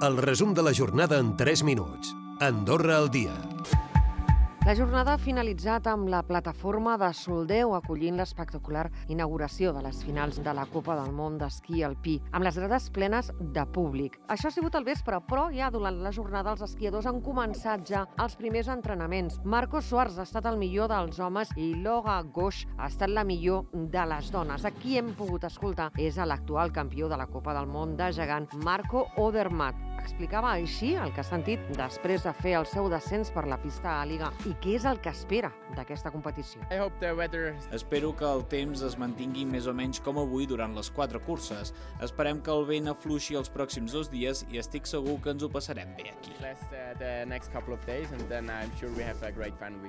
El resum de la jornada en 3 minuts. Andorra al dia. La jornada ha finalitzat amb la plataforma de Soldeu acollint l'espectacular inauguració de les finals de la Copa del Món d'esquí alpí, amb les grades plenes de públic. Això ha sigut al vespre, però ja durant la jornada els esquiadors han començat ja els primers entrenaments. Marcos Suárez ha estat el millor dels homes i Loga Goix ha estat la millor de les dones. Aquí hem pogut escoltar és a l'actual campió de la Copa del Món de gegant, Marco Odermatt. Explicava així el que ha sentit després de fer el seu descens per la pista a Liga i què és el que espera d'aquesta competició. I hope the weather Espero que el temps es mantingui més o menys com avui durant les quatre curses. Esperem que el vent afluixi els pròxims dos dies i estic segur que ens ho passarem bé aquí.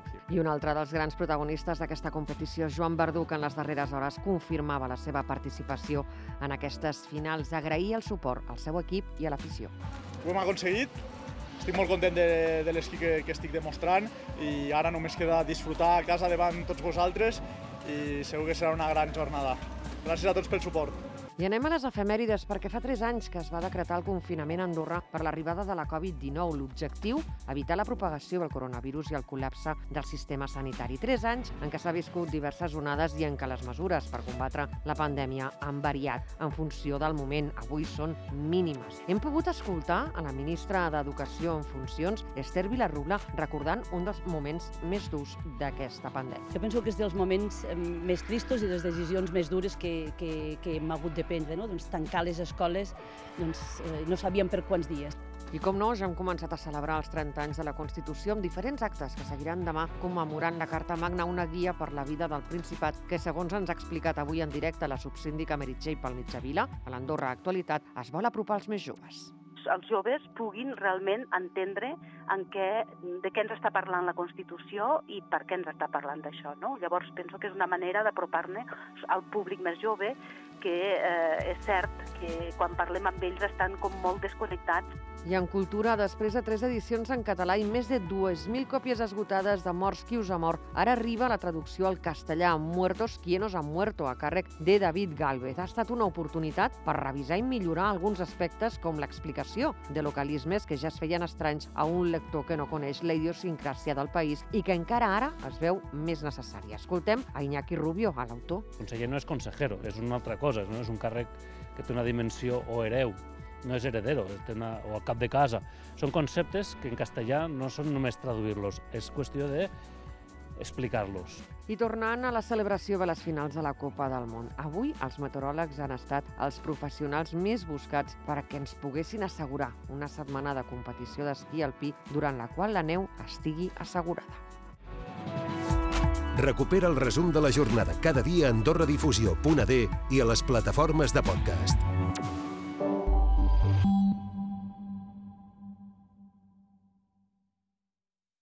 uh. I un altre dels grans protagonistes d'aquesta competició, Joan Verdú, que en les darreres hores confirmava la seva participació en aquestes finals. Agrair el suport al seu equip i a l'afició. Ho hem aconseguit. Estic molt content de, de l'esquí que, que estic demostrant i ara només queda disfrutar a casa davant tots vosaltres i segur que serà una gran jornada. Gràcies a tots pel suport. I anem a les efemèrides perquè fa 3 anys que es va decretar el confinament a Andorra per l'arribada de la Covid-19. L'objectiu, evitar la propagació del coronavirus i el col·lapse del sistema sanitari. 3 anys en què s'ha viscut diverses onades i en què les mesures per combatre la pandèmia han variat en funció del moment. Avui són mínimes. Hem pogut escoltar a la ministra d'Educació en funcions, Esther Vilarrubla, recordant un dels moments més durs d'aquesta pandèmia. Jo penso que és dels moments eh, més tristos i les decisions més dures que, que, que hem hagut de prendre. No? Doncs tancar les escoles doncs, eh, no sabíem per quants dies. I com no, ja hem començat a celebrar els 30 anys de la Constitució amb diferents actes que seguiran demà commemorant la Carta Magna, una guia per la vida del Principat, que segons ens ha explicat avui en directe la subsíndica Meritxell pel Mitjavila, a l'Andorra Actualitat, es vol apropar als més joves. els joves puguin realment entendre en què, de què ens està parlant la Constitució i per què ens està parlant d'això. No? Llavors penso que és una manera d'apropar-ne al públic més jove que eh, és cert que quan parlem amb ells estan com molt desconnectats I en cultura, després de tres edicions en català i més de 2.000 còpies esgotades de Morts qui us ha mort, ara arriba la traducció al castellà Muertos quienos han muerto, a càrrec de David Galvez. Ha estat una oportunitat per revisar i millorar alguns aspectes com l'explicació de localismes que ja es feien estranys a un lector que no coneix la idiosincràsia del país i que encara ara es veu més necessària. Escoltem a Iñaki Rubio, a l'autor. Conseller no és consejero, és una altra cosa, no? és un càrrec que té una dimensió o hereu, no és heredero, una, o al cap de casa. Són conceptes que en castellà no són només traduir-los, és qüestió de explicar-los. I tornant a la celebració de les finals de la Copa del Món. Avui els meteoròlegs han estat els professionals més buscats perquè ens poguessin assegurar una setmana de competició d'esquí alpí durant la qual la neu estigui assegurada. Recupera el resum de la jornada cada dia a AndorraDifusió.d i a les plataformes de podcast.